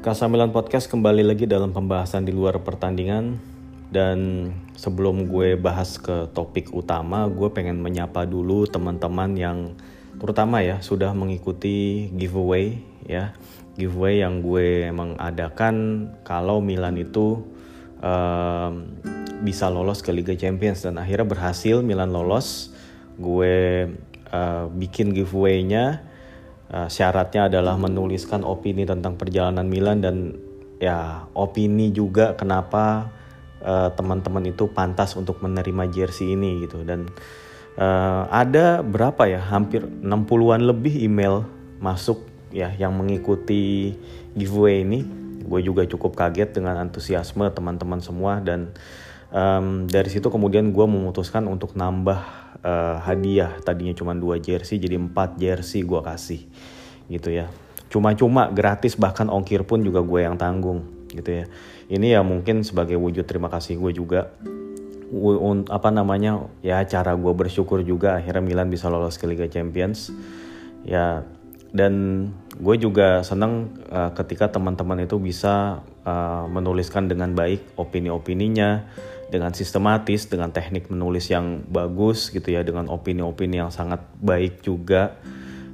Kasamilan Podcast kembali lagi dalam pembahasan di luar pertandingan. Dan sebelum gue bahas ke topik utama, gue pengen menyapa dulu teman-teman yang terutama ya sudah mengikuti giveaway ya. Giveaway yang gue emang adakan kalau Milan itu um, bisa lolos ke Liga Champions. Dan akhirnya berhasil Milan lolos. Gue uh, bikin giveaway-nya Uh, syaratnya adalah menuliskan opini tentang perjalanan Milan dan ya opini juga kenapa uh, teman-teman uh, itu pantas untuk menerima jersey ini gitu. Dan uh, ada berapa ya hampir 60-an lebih email masuk ya yang mengikuti giveaway ini. Gue juga cukup kaget dengan antusiasme teman-teman semua dan um, dari situ kemudian gue memutuskan untuk nambah uh, hadiah. Tadinya cuma dua jersey jadi empat jersey gue kasih gitu ya. Cuma-cuma gratis bahkan ongkir pun juga gue yang tanggung gitu ya. Ini ya mungkin sebagai wujud terima kasih gue juga. Apa namanya ya cara gue bersyukur juga akhirnya Milan bisa lolos ke Liga Champions. Ya dan gue juga senang uh, ketika teman-teman itu bisa uh, menuliskan dengan baik opini-opininya dengan sistematis, dengan teknik menulis yang bagus gitu ya, dengan opini-opini yang sangat baik juga,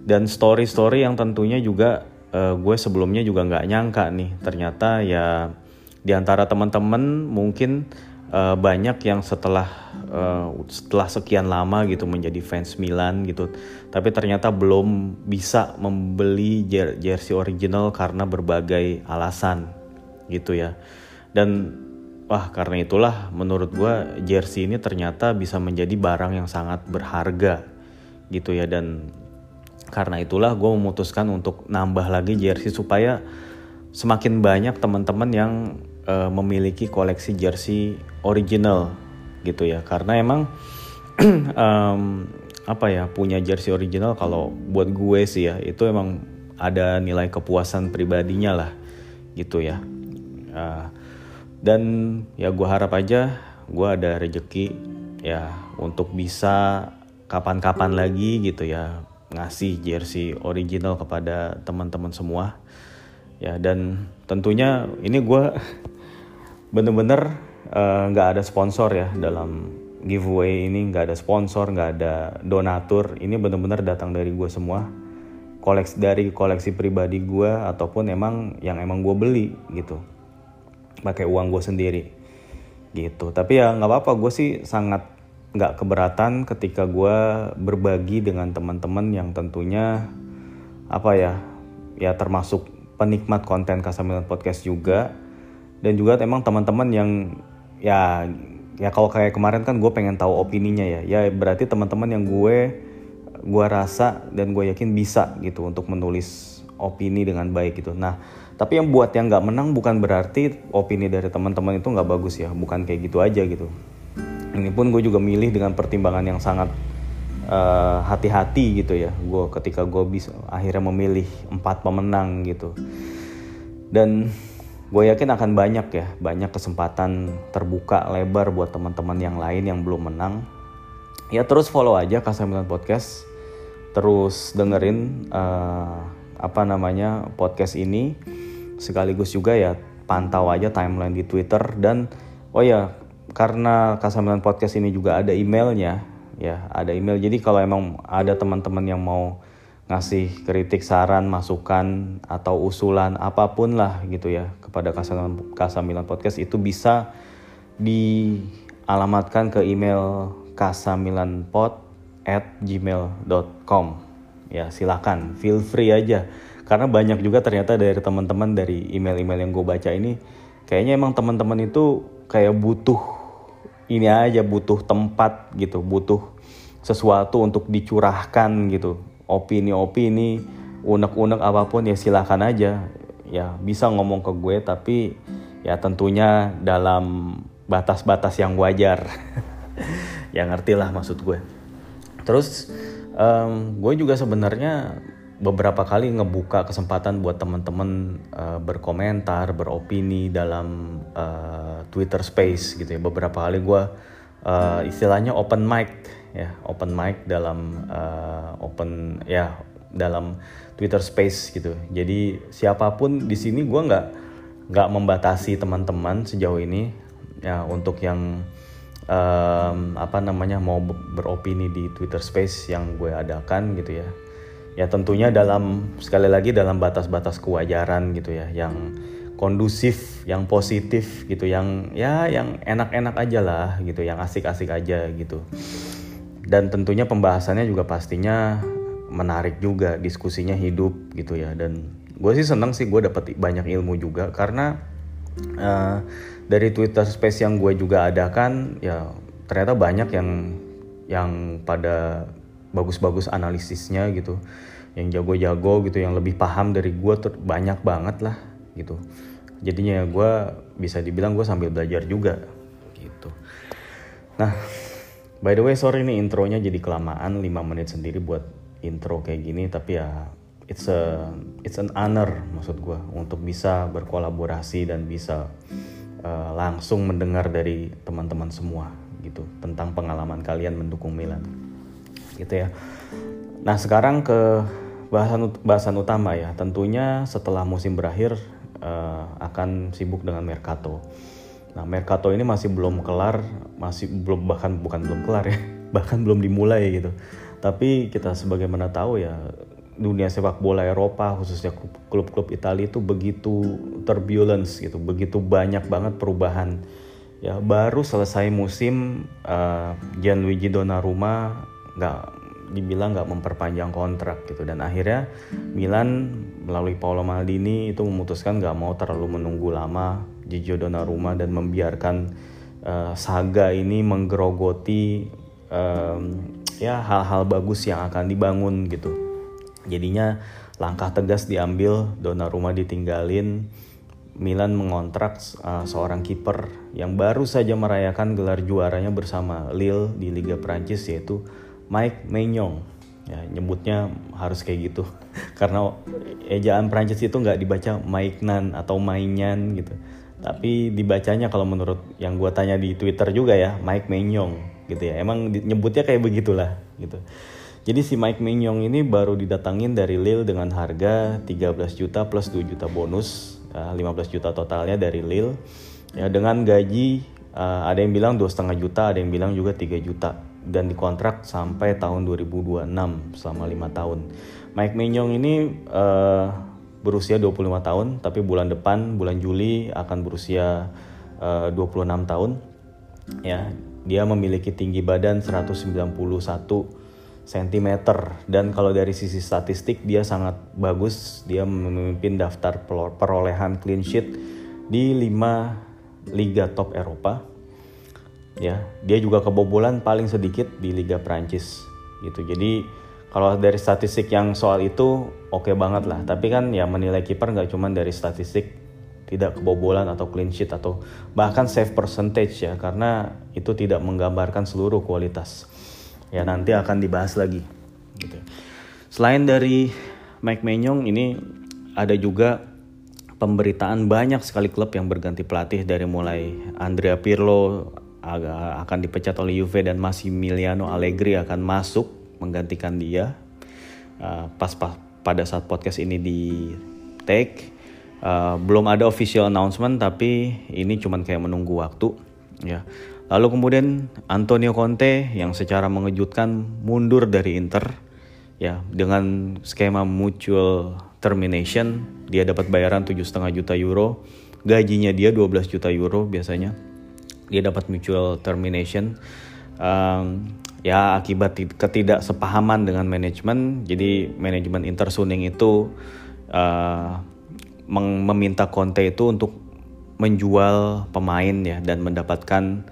dan story-story yang tentunya juga uh, gue sebelumnya juga nggak nyangka nih, ternyata ya di antara teman-teman mungkin uh, banyak yang setelah uh, setelah sekian lama gitu menjadi fans Milan gitu, tapi ternyata belum bisa membeli jersey original karena berbagai alasan gitu ya, dan Wah karena itulah menurut gue jersey ini ternyata bisa menjadi barang yang sangat berharga gitu ya. Dan karena itulah gue memutuskan untuk nambah lagi jersey supaya semakin banyak teman-teman yang uh, memiliki koleksi jersey original gitu ya. Karena emang um, apa ya punya jersey original kalau buat gue sih ya itu emang ada nilai kepuasan pribadinya lah gitu ya. Uh, dan ya gue harap aja gue ada rejeki ya untuk bisa kapan-kapan lagi gitu ya ngasih jersey original kepada teman-teman semua. Ya dan tentunya ini gue bener-bener eh, nggak uh, ada sponsor ya dalam giveaway ini nggak ada sponsor nggak ada donatur. Ini bener-bener datang dari gue semua. Koleksi dari koleksi pribadi gue ataupun emang yang emang gue beli gitu pakai uang gue sendiri. Gitu. Tapi ya nggak apa-apa gue sih sangat nggak keberatan ketika gue berbagi dengan teman-teman yang tentunya apa ya ya termasuk penikmat konten Kasamilan Podcast juga. Dan juga emang teman-teman yang ya ya kalau kayak kemarin kan gue pengen tahu opininya ya. Ya berarti teman-teman yang gue gue rasa dan gue yakin bisa gitu untuk menulis opini dengan baik gitu. Nah tapi yang buat yang nggak menang bukan berarti opini dari teman-teman itu nggak bagus ya, bukan kayak gitu aja gitu. Ini pun gue juga milih dengan pertimbangan yang sangat uh, hati-hati gitu ya. Gue ketika gue bisa akhirnya memilih empat pemenang gitu. Dan gue yakin akan banyak ya, banyak kesempatan terbuka lebar buat teman-teman yang lain yang belum menang. Ya terus follow aja Kasamilan Podcast, terus dengerin uh, apa namanya podcast ini sekaligus juga ya pantau aja timeline di Twitter dan oh ya karena Kasamilan Podcast ini juga ada emailnya ya ada email. Jadi kalau emang ada teman-teman yang mau ngasih kritik saran masukan atau usulan apa pun lah gitu ya kepada Kasamilan, Kasamilan Podcast itu bisa dialamatkan ke email kasamilanpod at gmail.com ya silakan. Feel free aja karena banyak juga ternyata dari teman-teman dari email-email yang gue baca ini kayaknya emang teman-teman itu kayak butuh ini aja butuh tempat gitu butuh sesuatu untuk dicurahkan gitu. Opini-opini unek-unek apa pun ya silakan aja. Ya bisa ngomong ke gue tapi ya tentunya dalam batas-batas yang wajar. Ya ngerti lah maksud gue. Terus um, gue juga sebenarnya beberapa kali ngebuka kesempatan buat teman-teman uh, berkomentar, beropini dalam uh, Twitter Space gitu ya. Beberapa kali gue uh, istilahnya open mic ya, open mic dalam uh, open ya dalam Twitter Space gitu. Jadi siapa pun di sini gue nggak nggak membatasi teman-teman sejauh ini ya untuk yang um, apa namanya mau beropini di Twitter Space yang gue adakan gitu ya. Ya tentunya dalam sekali lagi dalam batas-batas kewajaran gitu ya yang kondusif, yang positif gitu, yang ya yang enak-enak aja lah gitu, yang asik-asik aja gitu. Dan tentunya pembahasannya juga pastinya menarik juga, diskusinya hidup gitu ya. Dan gue sih seneng sih gue dapet banyak ilmu juga karena uh, dari Twitter Space yang gue juga adakan ya ternyata banyak yang yang pada bagus-bagus analisisnya gitu. Yang jago-jago gitu yang lebih paham dari gue banyak banget lah gitu. Jadinya gue bisa dibilang gue sambil belajar juga gitu. Nah by the way sorry nih intronya jadi kelamaan 5 menit sendiri buat intro kayak gini tapi ya it's a it's an honor maksud gue untuk bisa berkolaborasi dan bisa uh, langsung mendengar dari teman-teman semua gitu tentang pengalaman kalian mendukung Milan gitu ya nah sekarang ke bahasan bahasan utama ya tentunya setelah musim berakhir uh, akan sibuk dengan Mercato. Nah, Mercato ini masih belum kelar, masih belum bahkan bukan belum kelar ya, bahkan belum dimulai gitu. Tapi kita sebagaimana tahu ya dunia sepak bola Eropa khususnya klub-klub Italia itu begitu turbulence gitu, begitu banyak banget perubahan. Ya baru selesai musim uh, Gianluigi Donnarumma nggak dibilang nggak memperpanjang kontrak gitu. Dan akhirnya Milan melalui Paolo Maldini itu memutuskan nggak mau terlalu menunggu lama Gigio Donnarumma dan membiarkan uh, saga ini menggerogoti um, ya hal-hal bagus yang akan dibangun gitu. Jadinya langkah tegas diambil Donnarumma ditinggalin. Milan mengontrak uh, seorang kiper yang baru saja merayakan gelar juaranya bersama Lille di Liga Prancis yaitu Mike Maignan ya nyebutnya harus kayak gitu. Karena ejaan Prancis itu nggak dibaca Maignan atau Mainyan gitu. Tapi dibacanya kalau menurut yang gue tanya di Twitter juga ya Mike Maignan gitu ya. Emang nyebutnya kayak begitulah gitu. Jadi si Mike Maignan ini baru didatangin dari Lille dengan harga 13 juta plus 2 juta bonus ya, 15 juta totalnya dari Lille. Ya dengan gaji uh, ada yang bilang dua setengah juta ada yang bilang juga 3 juta dan dikontrak sampai tahun 2026 selama lima tahun. Mike Maignan ini uh, berusia 25 tahun, tapi bulan depan bulan Juli akan berusia eh, uh, 26 tahun. Ya, dia memiliki tinggi badan 191 cm dan kalau dari sisi statistik dia sangat bagus. Dia memimpin daftar perolehan clean sheet di 5 liga top Eropa ya dia juga kebobolan paling sedikit di Liga Prancis gitu. Jadi kalau dari statistik yang soal itu oke okay banget lah. Tapi kan ya menilai kiper nggak cuma dari statistik tidak kebobolan atau clean sheet atau bahkan save percentage ya karena itu tidak menggambarkan seluruh kualitas. Ya nanti akan dibahas lagi gitu. selain dari Mike Menyong ini ada juga pemberitaan banyak sekali klub yang berganti pelatih dari mulai Andrea Pirlo akan dipecat oleh Juve dan Massimiliano Allegri akan masuk menggantikan dia. Uh, pas, pas pada saat podcast ini di take uh, belum ada official announcement tapi ini cuman kayak menunggu waktu ya. Lalu kemudian Antonio Conte yang secara mengejutkan mundur dari Inter ya dengan skema mutual termination. Dia dapat bayaran 7,5 juta euro. Gajinya dia 12 juta euro biasanya dia dapat mutual termination. Um, ya akibat ketidaksepahaman dengan manajemen jadi manajemen Inter Suning itu uh, meminta Conte itu untuk menjual pemain ya dan mendapatkan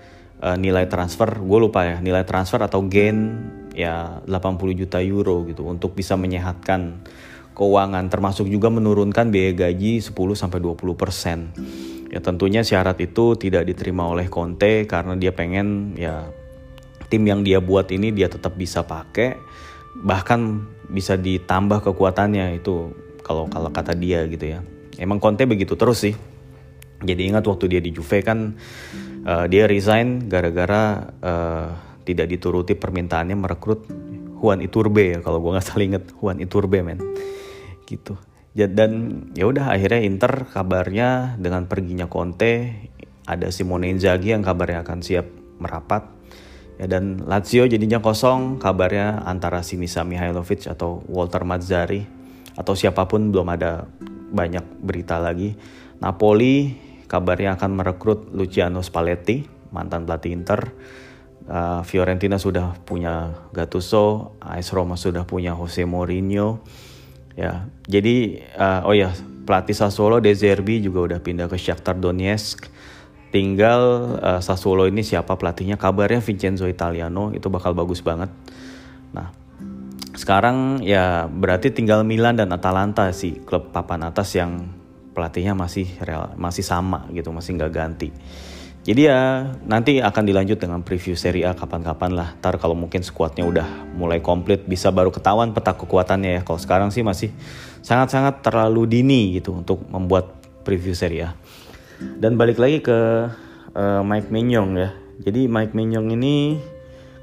uh, nilai transfer. Gue lupa ya nilai transfer atau gain ya 80 juta euro gitu untuk bisa menyehatkan keuangan. Termasuk juga menurunkan biaya gaji 10 sampai 20 persen. Ya tentunya syarat itu tidak diterima oleh Conte karena dia pengen ya tim yang dia buat ini dia tetap bisa pakai bahkan bisa ditambah kekuatannya itu kalau kalau kata dia gitu ya. Emang Conte begitu terus sih. Jadi ingat waktu dia di Juve kan uh, dia resign gara-gara uh, tidak dituruti permintaannya merekrut Juan Iturbe ya kalau gue nggak salah inget Juan Iturbe men gitu dan ya udah akhirnya Inter kabarnya dengan perginya Conte ada Simone Inzaghi yang kabarnya akan siap merapat. Ya dan Lazio jadinya kosong kabarnya antara Sinisa Mihailovic atau Walter Mazzari atau siapa pun belum ada banyak berita lagi. Napoli kabarnya akan merekrut Luciano Spalletti mantan pelatih Inter. Uh, Fiorentina sudah punya Gattuso AS Roma sudah punya Jose Mourinho ya jadi uh, oh ya pelatih Sassuolo De Zerbi juga udah pindah ke Shakhtar Donetsk. Tinggal uh, Sassuolo ini siapa pelatihnya? Kabarnya Vincenzo Italiano itu bakal bagus banget. Nah sekarang ya berarti tinggal Milan dan Atalanta sih klub papan atas yang pelatihnya masih real, masih sama gitu masih nggak ganti jadi ya nanti akan dilanjut dengan preview Serie A kapan-kapan lah. Ntar kalau mungkin skuadnya udah mulai komplit bisa baru ketahuan peta kekuatannya ya. Kalau sekarang sih masih sangat-sangat terlalu dini gitu untuk membuat preview Serie A. Dan balik lagi ke uh, Mike Mignon ya. Jadi Mike Mignon ini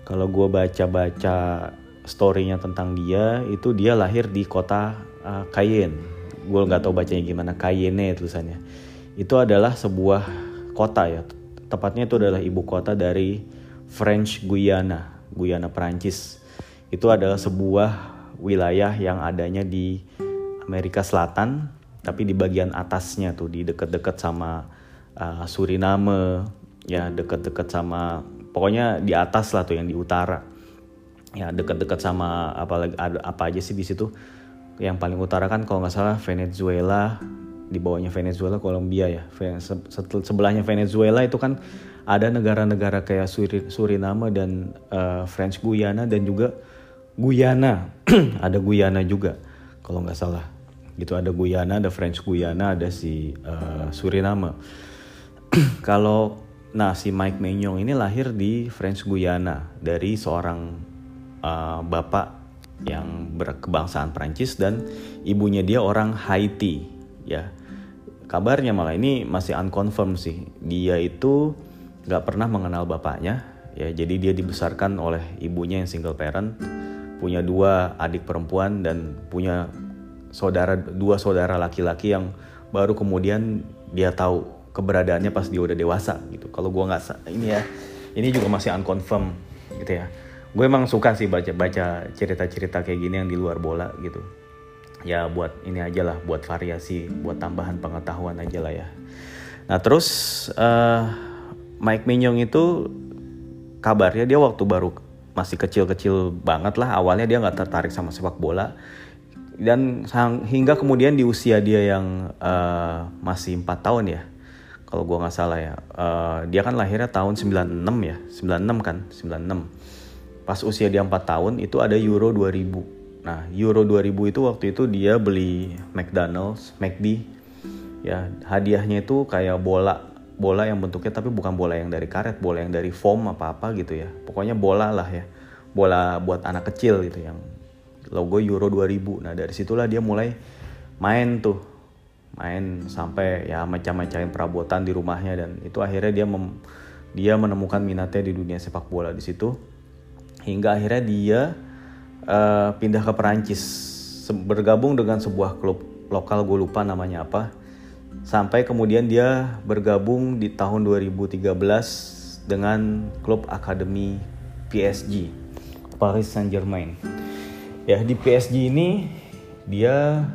kalau gue baca-baca storynya tentang dia itu dia lahir di kota uh, Cayenne. Gue nggak tahu bacanya gimana Cayenne tulisannya. Itu adalah sebuah kota ya tepatnya itu adalah ibu kota dari French Guiana, Guyana Perancis. Itu adalah sebuah wilayah yang adanya di Amerika Selatan, tapi di bagian atasnya tuh di dekat-dekat sama uh, Suriname, ya dekat-dekat sama pokoknya di atas lah tuh yang di utara. Ya dekat-dekat sama apa apa aja sih di situ. Yang paling utara kan kalau nggak salah Venezuela, di bawahnya Venezuela, Kolombia ya. Sebelahnya Venezuela itu kan ada negara-negara kayak Suriname dan uh, French Guyana dan juga Guyana. ada Guyana juga kalau nggak salah. Gitu ada Guyana, ada French Guyana, ada si uh, Suriname. kalau nah si Mike Maignan ini lahir di French Guyana dari seorang uh, bapak yang berkebangsaan Prancis dan ibunya dia orang Haiti ya kabarnya malah ini masih unconfirmed sih. Dia itu nggak pernah mengenal bapaknya ya. Jadi dia dibesarkan oleh ibunya yang single parent punya dua adik perempuan dan punya saudara dua saudara laki-laki yang baru kemudian dia tahu keberadaannya pas dia udah dewasa gitu. Kalau gue nggak ini ya ini juga masih unconfirmed gitu ya. Gue emang suka sih baca baca cerita-cerita kayak gini yang di luar bola gitu ya buat ini aja lah buat variasi buat tambahan pengetahuan aja lah ya. Nah terus uh, Mike Mignon itu kabarnya dia waktu baru masih kecil-kecil banget lah awalnya dia nggak tertarik sama sepak bola. Dan hingga kemudian di usia dia yang uh, masih empat tahun ya kalau gue nggak salah ya. Uh, dia kan lahirnya tahun 96 ya 96 kan 96 pas usia dia empat tahun itu ada Euro 2000 Nah, Euro 2000 itu waktu itu dia beli McDonald's, McD. Ya, hadiahnya itu kayak bola bola yang bentuknya tapi bukan bola yang dari karet, bola yang dari foam apa-apa gitu ya. Pokoknya bola lah ya. Bola buat anak kecil gitu yang logo Euro 2000. Nah, dari situlah dia mulai main tuh. Main sampai ya macam-macam perabotan di rumahnya dan itu akhirnya dia mem, dia menemukan minatnya di dunia sepak bola di situ. Hingga akhirnya dia uh, pindah ke Perancis. Bergabung dengan sebuah klub lokal gue lupa namanya apa. Sampai kemudian dia bergabung di tahun 2013 dengan klub akademi PSG Paris Saint Germain ya di PSG ini dia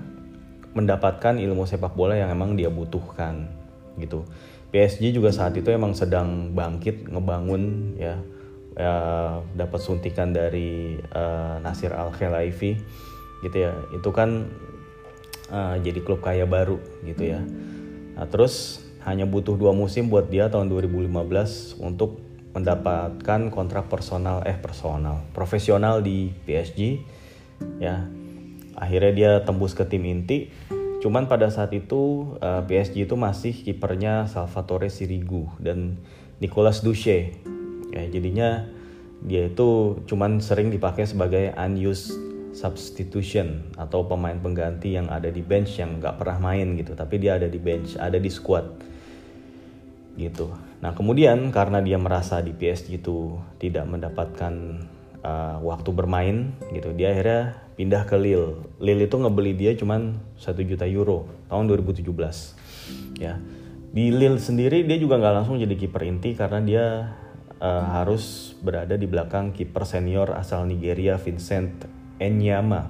mendapatkan ilmu sepak bola yang emang dia butuhkan gitu. PSG juga saat itu emang sedang bangkit ngebangun ya ya, dapat suntikan dari uh, Nasir Al Khelaifi gitu ya. Itu kan uh, jadi klub kaya baru gitu ya. Nah terus hanya butuh dua musim buat dia tahun 2015 untuk mendapatkan kontrak personal eh personal profesional di PSG ya. Akhirnya dia tembus ke tim inti. Cuman pada saat itu uh, PSG itu masih kipernya Salvatore Sirigu dan Nicolas Duche ya jadinya dia itu cuman sering dipakai sebagai unused substitution atau pemain pengganti yang ada di bench yang nggak pernah main gitu tapi dia ada di bench ada di squad gitu. Nah kemudian karena dia merasa di PSG itu tidak mendapatkan uh, waktu bermain gitu dia akhirnya pindah ke Lille. Lille itu ngebeli dia cuman 1 juta euro tahun 2017 ya. Di Lille sendiri dia juga nggak langsung jadi kiper inti karena dia uh, harus berada di belakang kiper senior asal Nigeria Vincent Enyama.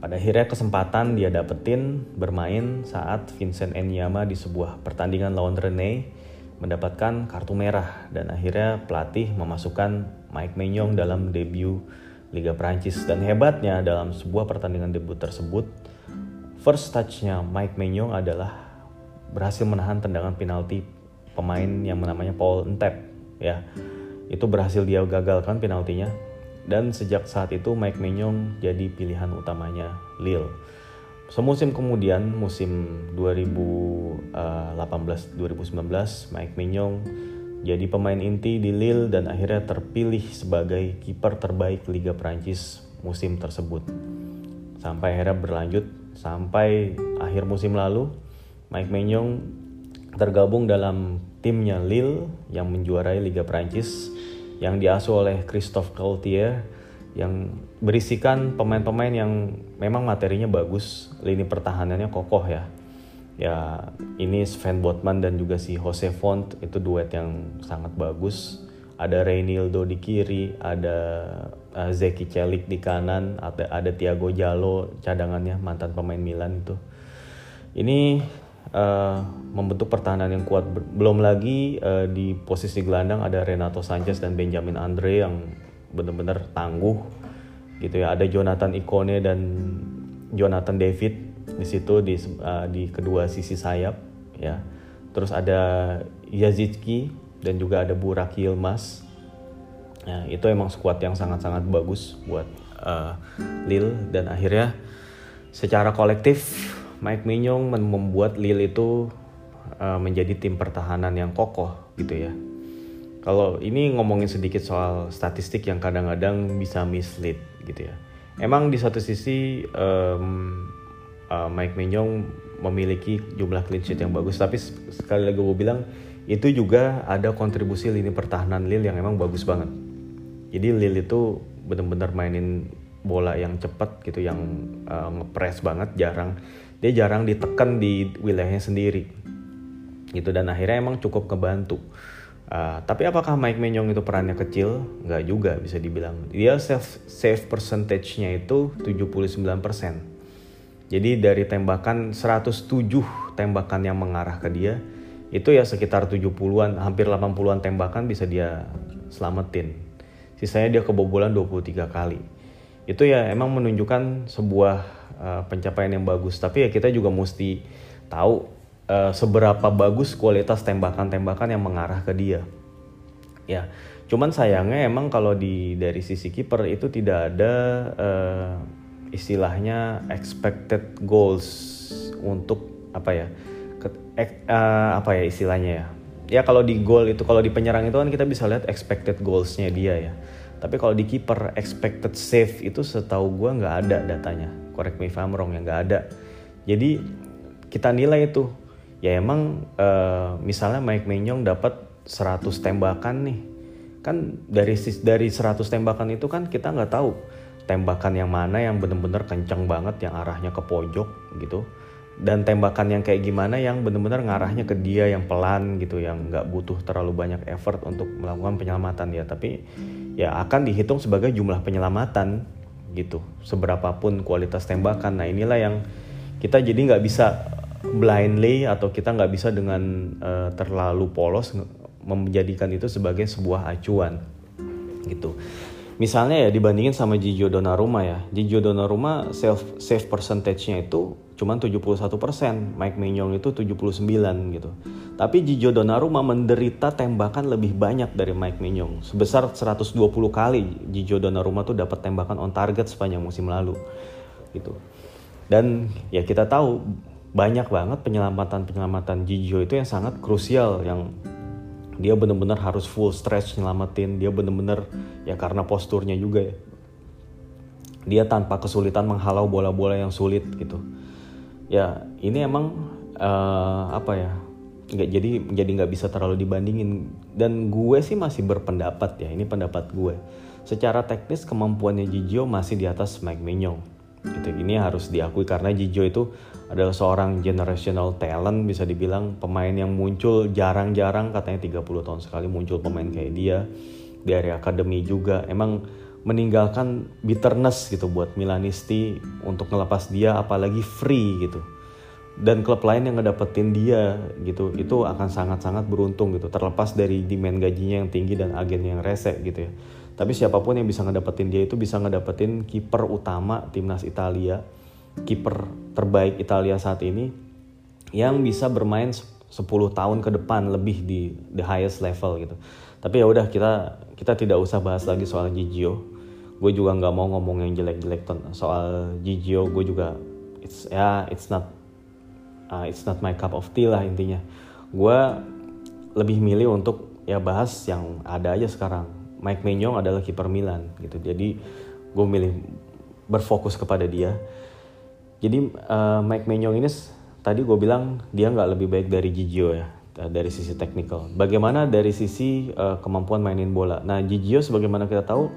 Pada akhirnya kesempatan dia dapetin bermain saat Vincent Enyama di sebuah pertandingan lawan Rene mendapatkan kartu merah dan akhirnya pelatih memasukkan Mike Maignan dalam debut Liga Prancis dan hebatnya dalam sebuah pertandingan debut tersebut first touchnya Mike Maignan adalah berhasil menahan tendangan penalti pemain yang namanya Paul Entep ya itu berhasil dia gagalkan penaltinya dan sejak saat itu Mike Maignan jadi pilihan utamanya Lille. Semusim kemudian, musim 2018-2019, Mike Maignan jadi pemain inti di Lille dan akhirnya terpilih sebagai kiper terbaik Liga Prancis musim tersebut. Sampai akhirnya berlanjut sampai akhir musim lalu, Mike Maignan tergabung dalam timnya Lille yang menjuarai Liga Prancis yang diasuh oleh Christophe Gaultier yang berisikan pemain-pemain yang memang materinya bagus, lini pertahanannya kokoh ya. Ya, ini Sven Botman dan juga si Jose Font itu duet yang sangat bagus. Ada Reynildo di kiri, ada uh, Zeki Celik di kanan, ada ada Thiago Jalo cadangannya mantan pemain Milan itu. Ini uh, membentuk pertahanan yang kuat. Belum lagi uh, di posisi gelandang ada Renato Sanchez dan Benjamin Andre yang benar-benar tangguh gitu ya. Ada Jonathan Ikone dan Jonathan David di situ di uh, di kedua sisi sayap ya. Terus ada Yazidki dan juga ada Burak Yilmaz. Nah, itu emang skuad yang sangat-sangat bagus buat uh, Lille dan akhirnya secara kolektif Mike Mignon membuat Lille itu uh, menjadi tim pertahanan yang kokoh gitu ya. Kalau ini ngomongin sedikit soal statistik yang kadang-kadang bisa mislead gitu ya. Emang di satu sisi um, uh, Mike Mignon memiliki jumlah clean sheet yang bagus, tapi sekali lagi gue bilang itu juga ada kontribusi lini pertahanan Lille yang emang bagus banget. Jadi Lille itu benar-benar mainin bola yang cepat gitu, yang uh, ngepres banget, jarang dia jarang ditekan di wilayahnya sendiri. Gitu dan akhirnya emang cukup kebantu uh, tapi apakah Mike Menyong itu perannya kecil? Nggak juga bisa dibilang. Dia save save percentage-nya itu 79% jadi dari tembakan 107 tembakan yang mengarah ke dia itu ya sekitar 70-an hampir 80-an tembakan bisa dia selamatin. Sisanya dia kebobolan 23 kali. Itu ya emang menunjukkan sebuah uh, pencapaian yang bagus. Tapi ya kita juga mesti tahu uh, seberapa bagus kualitas tembakan-tembakan yang mengarah ke dia. Ya cuman sayangnya emang kalau di dari sisi kiper itu tidak ada uh, istilahnya expected goals untuk apa ya ke, uh, apa ya istilahnya ya. Ya kalau di goal itu kalau di penyerang itu kan kita bisa lihat expected goalsnya dia ya. Tapi kalau di kiper expected save itu setahu gue nggak ada datanya correct me if I'm wrong ya nggak ada. Jadi kita nilai itu ya emang uh, misalnya Mike Menyong dapat 100 tembakan nih. Kan dari dari 100 tembakan itu kan kita nggak tahu tembakan yang mana yang bener-bener kenceng banget yang arahnya ke pojok gitu. Dan tembakan yang kayak gimana yang bener-bener ngarahnya ke dia yang pelan gitu yang nggak butuh terlalu banyak effort untuk melakukan penyelamatan ya tapi ya akan dihitung sebagai jumlah penyelamatan gitu. Seberapapun kualitas tembakan. Nah inilah yang kita jadi nggak bisa blindly atau kita nggak bisa dengan uh, terlalu polos menjadikan itu sebagai sebuah acuan gitu. Misalnya ya dibandingin sama Gigio Donnarumma ya. Gigio Donnarumma self save percentage-nya itu cuma 71%, Mike Maignan itu 79 gitu. Tapi Gigio Donnarumma menderita tembakan lebih banyak dari Mike Maignan. Sebesar 120 kali Gigio Donnarumma tuh dapat tembakan on target sepanjang musim lalu. Gitu. Dan ya kita tahu banyak banget penyelamatan-penyelamatan Gigio itu yang sangat krusial yang dia benar-benar harus full stretch nyelamatin, dia benar-benar ya karena posturnya juga ya. Dia tanpa kesulitan menghalau bola-bola yang sulit gitu ya ini emang uh, apa ya nggak jadi jadi nggak bisa terlalu dibandingin. Dan gue sih masih berpendapat ya ini pendapat gue. Secara teknis kemampuannya Jijio masih di atas Mike Mignon gitu ini harus diakui karena Jijio itu adalah seorang generational talent bisa dibilang pemain yang muncul jarang-jarang katanya 30 tahun sekali muncul pemain kayak dia. Dari akademi juga. Emang meninggalkan bitterness gitu buat Milanisti untuk ngelepas dia apalagi free gitu. Dan klub lain yang ngedapetin dia gitu itu akan sangat-sangat beruntung gitu. Terlepas dari demand gajinya yang tinggi dan agen yang rese gitu ya. Tapi siapa pun yang bisa ngedapetin dia itu bisa ngedapetin kiper utama timnas Italia kiper terbaik Italia saat ini yang bisa bermain 10 tahun ke depan lebih di the highest level gitu. Tapi ya udah kita kita tidak usah bahas lagi soal Gigio gue juga nggak mau ngomong yang jelek-jelek soal Gigio gue juga it's ya it's not uh, it's not my cup of tea lah intinya. Gue lebih milih untuk ya bahas yang ada aja sekarang. Mike Maignan adalah kiper Milan gitu. Jadi gue milih berfokus kepada dia. Jadi uh, Mike Maignan ini tadi gue bilang dia nggak lebih baik dari Gigio ya Eh, dari sisi teknikal. Bagaimana dari sisi uh, kemampuan mainin bola. Nah, Gigio sebagaimana kita tahu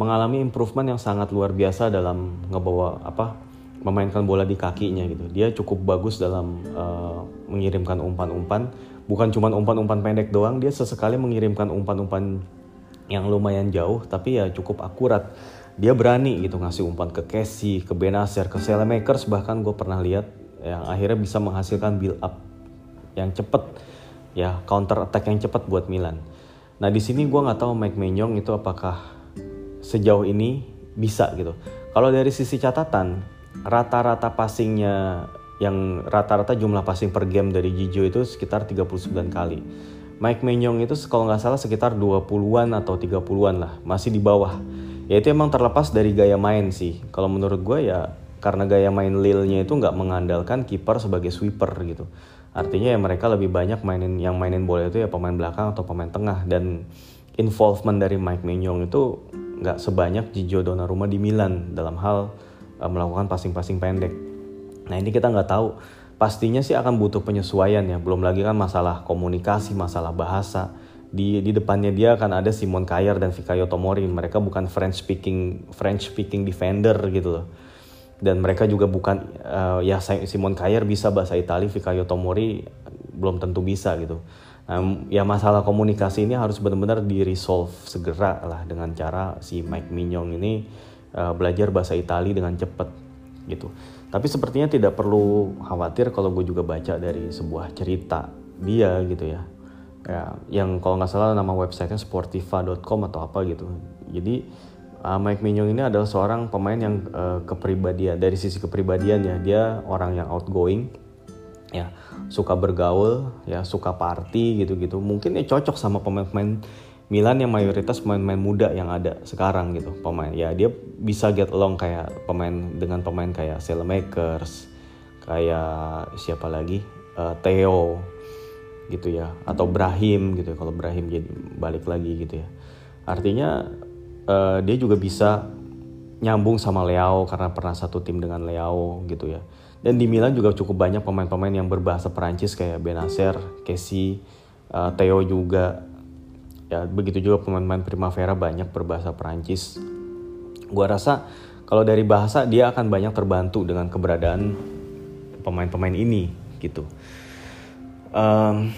mengalami improvement yang sangat luar biasa dalam ngebawa apa memainkan bola di kakinya gitu. Dia cukup bagus dalam uh, mengirimkan umpan-umpan, bukan cuma umpan-umpan pendek doang, dia sesekali mengirimkan umpan-umpan yang lumayan jauh tapi ya cukup akurat. Dia berani gitu ngasih umpan ke Casey, ke Benacer, ke Selemakers bahkan gue pernah lihat yang akhirnya bisa menghasilkan build up yang cepet ya counter attack yang cepat buat Milan. Nah di sini gue nggak tahu Mike Maignan itu apakah sejauh ini bisa gitu. Kalau dari sisi catatan rata-rata passingnya yang rata-rata jumlah passing per game dari Gigio itu sekitar 39 kali. Mike Maignan itu kalau nggak salah sekitar 20-an atau 30-an lah, masih di bawah. Ya itu emang terlepas dari gaya main sih. Kalau menurut gue ya karena gaya main Lille-nya itu nggak mengandalkan kiper sebagai sweeper gitu. Artinya ya mereka lebih banyak mainin yang mainin bola itu ya pemain belakang atau pemain tengah dan involvement dari Mike Maignan itu nggak sebanyak Gigio Donnarumma di Milan dalam hal uh, melakukan passing-passing pendek. Nah ini kita nggak tahu pastinya sih akan butuh penyesuaian ya. Belum lagi kan masalah komunikasi, masalah bahasa. Di di depannya dia akan ada Simon Kjaer dan Fikayo Tomori. Mereka bukan French speaking French speaking defender gitu loh dan mereka juga bukan uh, ya Simon Kjaer bisa bahasa Italia, Fikayo Tomori belum tentu bisa gitu. Nah, ya masalah komunikasi ini harus benar-benar di resolve segera lah dengan cara si Mike Mignon ini uh, belajar bahasa Italia dengan cepat gitu. Tapi sepertinya tidak perlu khawatir kalau gue juga baca dari sebuah cerita dia gitu ya. Ya, yang kalau nggak salah nama websitenya sportiva.com atau apa gitu. Jadi uh, Mike Mignon ini adalah seorang pemain yang uh, kepribadian dari sisi kepribadian ya dia orang yang outgoing ya suka bergaul ya suka party gitu-gitu. Mungkin ya cocok sama pemain-pemain Milan yang mayoritas pemain-pemain muda yang ada sekarang gitu pemain. Ya dia bisa get along kayak pemain dengan pemain kayak Selemakers kayak siapa lagi? Uh, Theo gitu ya atau Brahim gitu ya. kalau Brahim jadi balik lagi gitu ya. Artinya uh, dia juga bisa nyambung sama Leao karena pernah satu tim dengan Leao gitu ya. Dan di Milan juga cukup banyak pemain-pemain yang berbahasa Perancis kayak Benacer, Casey, uh, Theo juga. Ya begitu juga pemain-pemain Primavera banyak berbahasa Perancis. Gua rasa kalau dari bahasa dia akan banyak terbantu dengan keberadaan pemain-pemain ini gitu. Um,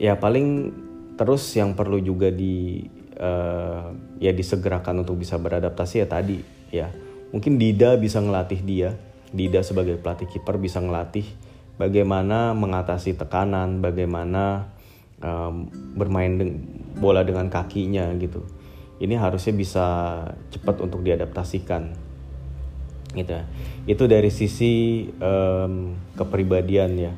ya paling terus yang perlu juga di uh, ya disegerakan untuk bisa beradaptasi ya tadi ya. Mungkin Dida bisa ngelatih dia. Dida sebagai pelatih kiper bisa ngelatih bagaimana mengatasi tekanan bagaimana um, bermain de bola dengan kakinya gitu. Ini harusnya bisa cepat untuk diadaptasikan gitu. Itu dari sisi um, kepribadian ya.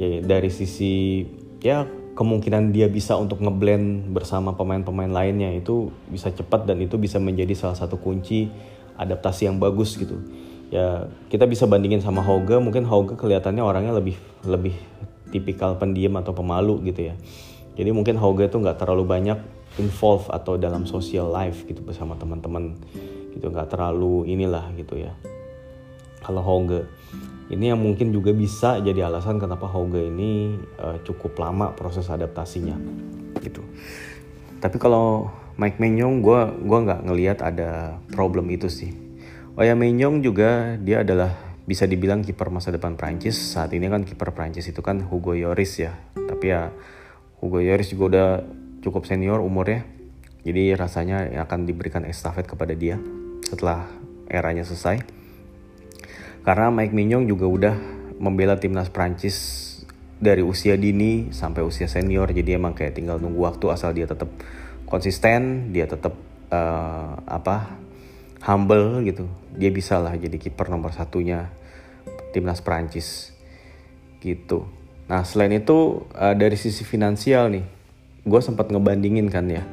Ya dari sisi ya kemungkinan dia bisa untuk ngeblend bersama pemain-pemain lainnya itu bisa cepat dan itu bisa menjadi salah satu kunci adaptasi yang bagus gitu. Ya kita bisa bandingin sama Hoga, mungkin Hoga kelihatannya orangnya lebih lebih tipikal pendiam atau pemalu gitu ya. Jadi mungkin Hoga itu nggak terlalu banyak involve atau dalam social life gitu bersama teman-teman gitu nggak terlalu inilah gitu ya. Kalau Hoga ini yang mungkin juga bisa jadi alasan kenapa Hoga ini uh, cukup lama proses adaptasinya gitu. Tapi kalau Mike Menyong gue gua nggak ngelihat ada problem itu sih. Oh ya Menyong juga dia adalah bisa dibilang kiper masa depan Prancis. Saat ini kan kiper Prancis itu kan Hugo Lloris ya. Tapi ya Hugo Lloris juga udah cukup senior umurnya. Jadi rasanya akan diberikan estafet kepada dia setelah eranya selesai. Karena Mike Mignon juga udah membela timnas Prancis dari usia dini sampai usia senior. Jadi emang kayak tinggal nunggu waktu asal dia tetap konsisten dia tetap uh, apa humble gitu. Dia bisa lah jadi kiper nomor satunya timnas Prancis gitu. Nah selain itu uh, dari sisi finansial nih gue sempat ngebandingin kan ya.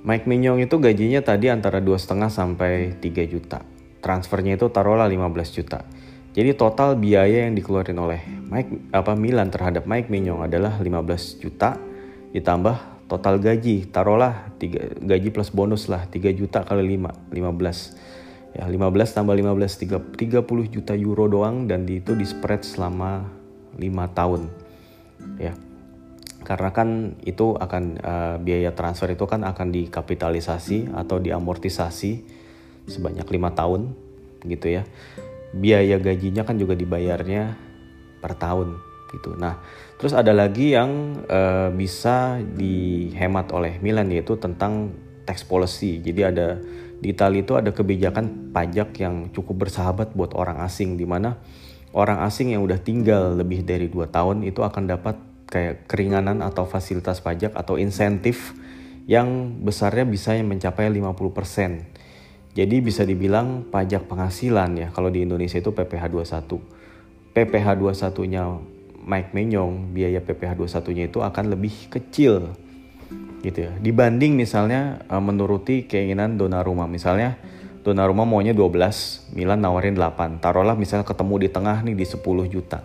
Mike Mignon itu gajinya tadi antara dua setengah sampai 3 juta transfernya itu taruhlah 15 juta. Jadi total biaya yang dikeluarin oleh Mike apa Milan terhadap Mike Mignon adalah 15 juta ditambah total gaji. Taruhlah tiga, gaji plus bonus lah 3 juta kali 5 15 ya 15 tambah 15 3, 30 juta euro doang dan itu di spread selama 5 tahun. Ya karena kan itu akan uh, biaya transfer itu kan akan dikapitalisasi atau diamortisasi sebanyak lima tahun gitu ya biaya gajinya kan juga dibayarnya per tahun gitu. Nah, terus ada lagi yang uh, bisa dihemat oleh Milan yaitu tentang tax policy. Jadi ada di Italia itu ada kebijakan pajak yang cukup bersahabat buat orang asing di mana orang asing yang udah tinggal lebih dari dua tahun itu akan dapat kayak keringanan atau fasilitas pajak atau insentif yang besarnya bisa mencapai 50%. Jadi bisa dibilang pajak penghasilan ya kalau di Indonesia itu PPh 21. PPh 21-nya Mike Menyong, biaya PPh 21-nya itu akan lebih kecil gitu ya. Dibanding misalnya eh, menuruti keinginan Donnarumma. Misalnya Donnarumma maunya 12, Milan nawarin 8. Taruhlah misalnya ketemu di tengah nih di 10 juta.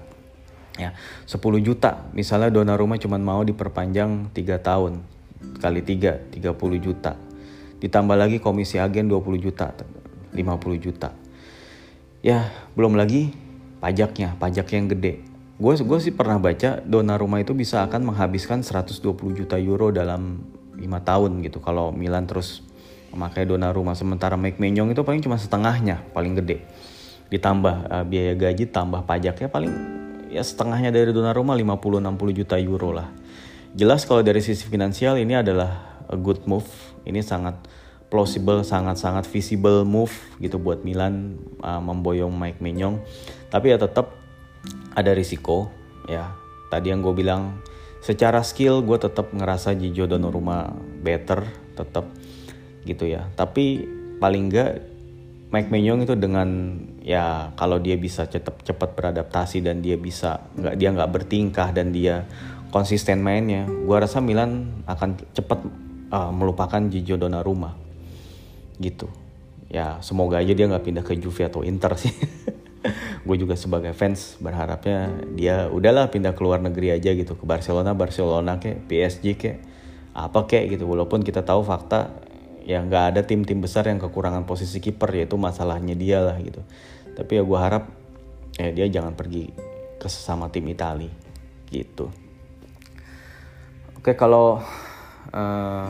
Ya, 10 juta. Misalnya Donnarumma cuma mau diperpanjang 3 tahun kali 3, 30 juta ditambah lagi komisi agen 20 juta 50 juta. Ya belum lagi pajaknya pajak yang gede. Gue gue sih pernah baca Donnarumma itu bisa akan menghabiskan 120 juta euro dalam lima tahun gitu. Kalau Milan terus memakai Donnarumma sementara Mike Menyong itu paling cuma setengahnya paling gede. Ditambah uh, biaya gaji tambah pajaknya paling ya setengahnya dari Donnarumma 50-60 juta euro lah. Jelas kalau dari sisi finansial ini adalah a good move. Ini sangat plausible, sangat-sangat visible move gitu buat Milan uh, memboyong Mike Menyong. Tapi ya tetap ada risiko ya. Tadi yang gue bilang secara skill gue tetap ngerasa Gigi Donnarumma better tetap gitu ya. Tapi paling enggak Mike Menyong itu dengan ya kalau dia bisa cepat cepat beradaptasi dan dia bisa nggak dia nggak bertingkah dan dia konsisten mainnya, gue rasa Milan akan cepat uh, melupakan Gigi Donnarumma gitu. Ya semoga aja dia nggak pindah ke Juve atau Inter sih. Gue juga sebagai fans berharapnya dia udahlah pindah ke luar negeri aja gitu ke Barcelona Barcelona kayak PSG kayak apa kayak gitu. Walaupun kita tahu fakta ya nggak ada tim-tim besar yang kekurangan posisi kiper yaitu masalahnya dia lah gitu. Tapi ya gue harap ya dia jangan pergi ke sesama tim Italia gitu. Oke kalau uh,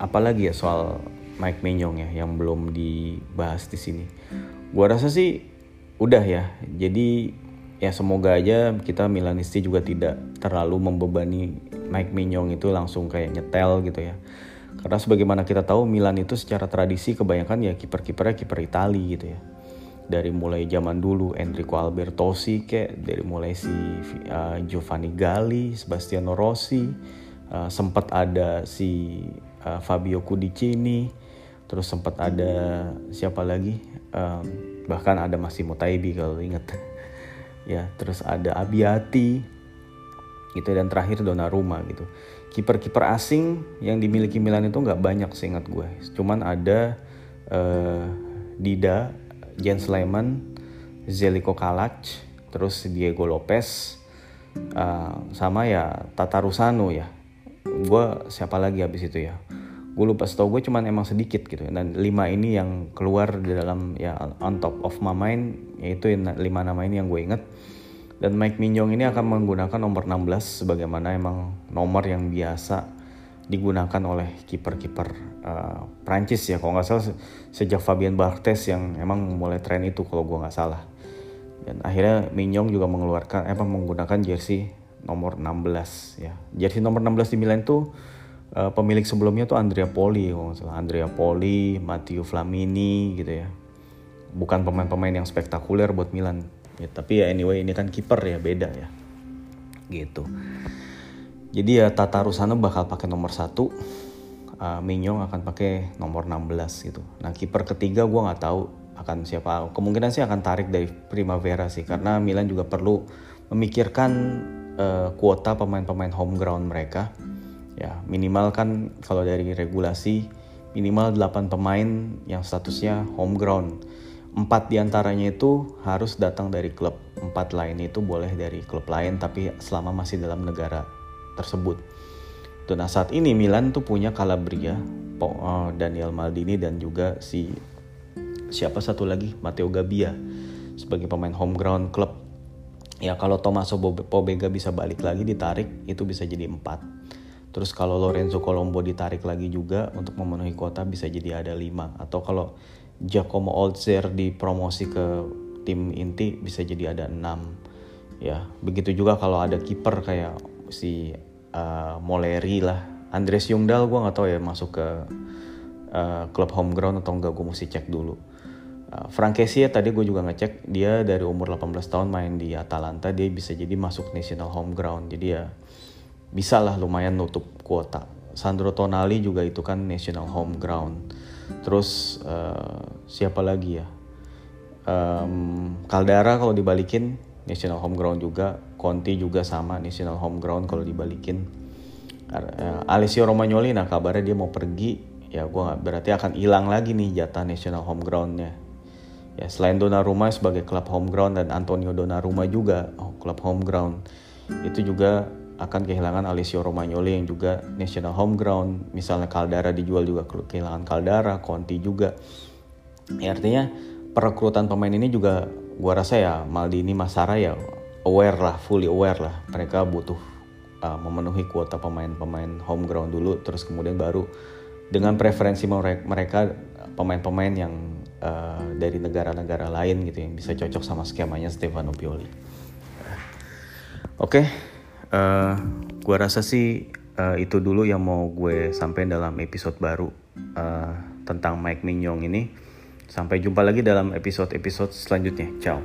apalagi ya soal Mike Menyong ya yang belum dibahas di sini. Gua rasa sih udah ya. Jadi ya semoga aja kita Milanisti juga tidak terlalu membebani Mike Menyong itu langsung kayak nyetel gitu ya. Karena sebagaimana kita tahu Milan itu secara tradisi kebanyakan ya kiper-kipernya kiper Itali gitu ya. Dari mulai zaman dulu Enrico Albertosi kayak dari mulai si uh, Giovanni Galli, Sebastiano Rossi, uh, sempat ada si uh, Fabio Cudicini terus sempat ada siapa lagi? Um, bahkan ada masih Mutaibi kalau inget ya terus ada Abiati. Gitu dan terakhir Donnarumma gitu. Kiper-kiper asing yang dimiliki Milan itu nggak banyak seingat gue. Cuman ada uh, Dida Jens Lehmann Zeliko Kalac terus Diego Lopez uh, sama ya Tata Rusano ya. Gue siapa lagi habis itu ya gue lupa setahu gue cuman emang sedikit gitu. Dan lima ini yang keluar di dalam ya on top of my mind yaitu lima nama ini yang gue inget dan Mike Minjong ini akan menggunakan nomor 16 sebagaimana emang nomor yang biasa digunakan oleh kiper-kiper uh, Prancis ya. Kalau nggak salah sejak Fabien Barthez yang emang mulai tren itu kalau gue nggak salah. Dan akhirnya Mignon juga mengeluarkan apa menggunakan jersey nomor 16 ya. Jersey nomor 16 di Milan tuh uh, pemilik sebelumnya tuh Andrea Poli kalau nggak salah. Andrea Poli Matteo Flamini gitu ya. Bukan pemain-pemain yang spektakuler buat Milan. Ya tapi ya anyway ini kan kiper ya beda ya. Gitu. Jadi ya Tata Rusano bakal pakai nomor satu. Uh, Mignon akan pakai nomor 16 gitu. Nah kiper ketiga gue nggak tahu akan siapa. Kemungkinan sih akan tarik dari Primavera sih karena Milan juga perlu memikirkan uh, kuota pemain-pemain home ground mereka ya minimal kan kalau dari regulasi minimal 8 pemain yang statusnya home ground. Empat di antaranya itu harus datang dari klub. Empat lain itu boleh dari klub lain tapi selama masih dalam negara tersebut. Nah saat ini Milan tuh punya Calabria eh, Daniel Maldini dan juga si siapa satu lagi? Matteo Gabbia sebagai pemain home ground klub. Ya kalau Tommaso Pobega bisa balik lagi ditarik itu bisa jadi empat terus kalau Lorenzo Colombo ditarik lagi juga untuk memenuhi kuota bisa jadi ada lima. Atau kalau Giacomo Olzer dipromosi ke tim inti bisa jadi ada enam. Ya begitu juga kalau ada kiper kayak si uh, Moleri lah. Andres Jungdal gue nggak tahu ya masuk ke uh, klub home ground atau enggak gue mesti cek dulu. Uh, Frank Kessie tadi gue juga ngecek dia dari umur 18 tahun main di Atalanta dia bisa jadi masuk national home ground. Jadi ya bisa lah lumayan nutup kuota. Sandro Tonali juga itu kan national home ground. Terus uh, siapa lagi ya? Um, Caldara kalau dibalikin national home ground juga. Conti juga sama national home ground kalau dibalikin. Uh, Alessio Romagnoli nah kabarnya dia mau pergi. Ya gue berarti akan hilang lagi nih jatah national home groundnya. Ya, selain Donnarumma sebagai klub home ground dan Antonio Donnarumma juga oh, klub home ground. Itu juga akan kehilangan Alessio Romagnoli yang juga national home ground. Misalnya Caldara dijual juga kehilangan Caldara, Conti juga. Ya, artinya perekrutan pemain ini juga gua rasa ya Maldini Masara ya aware lah, fully aware lah. Mereka butuh uh, memenuhi kuota pemain-pemain home ground dulu terus kemudian baru dengan preferensi mereka pemain-pemain yang uh, dari negara-negara lain gitu yang bisa cocok sama skemanya Stefano Pioli. Oke, uh, eh, gue rasa sih uh, itu dulu yang mau gue sampaikan dalam episode baru uh, tentang Mike Mignon ini. Sampai jumpa lagi dalam episode-episode selanjutnya. Ciao.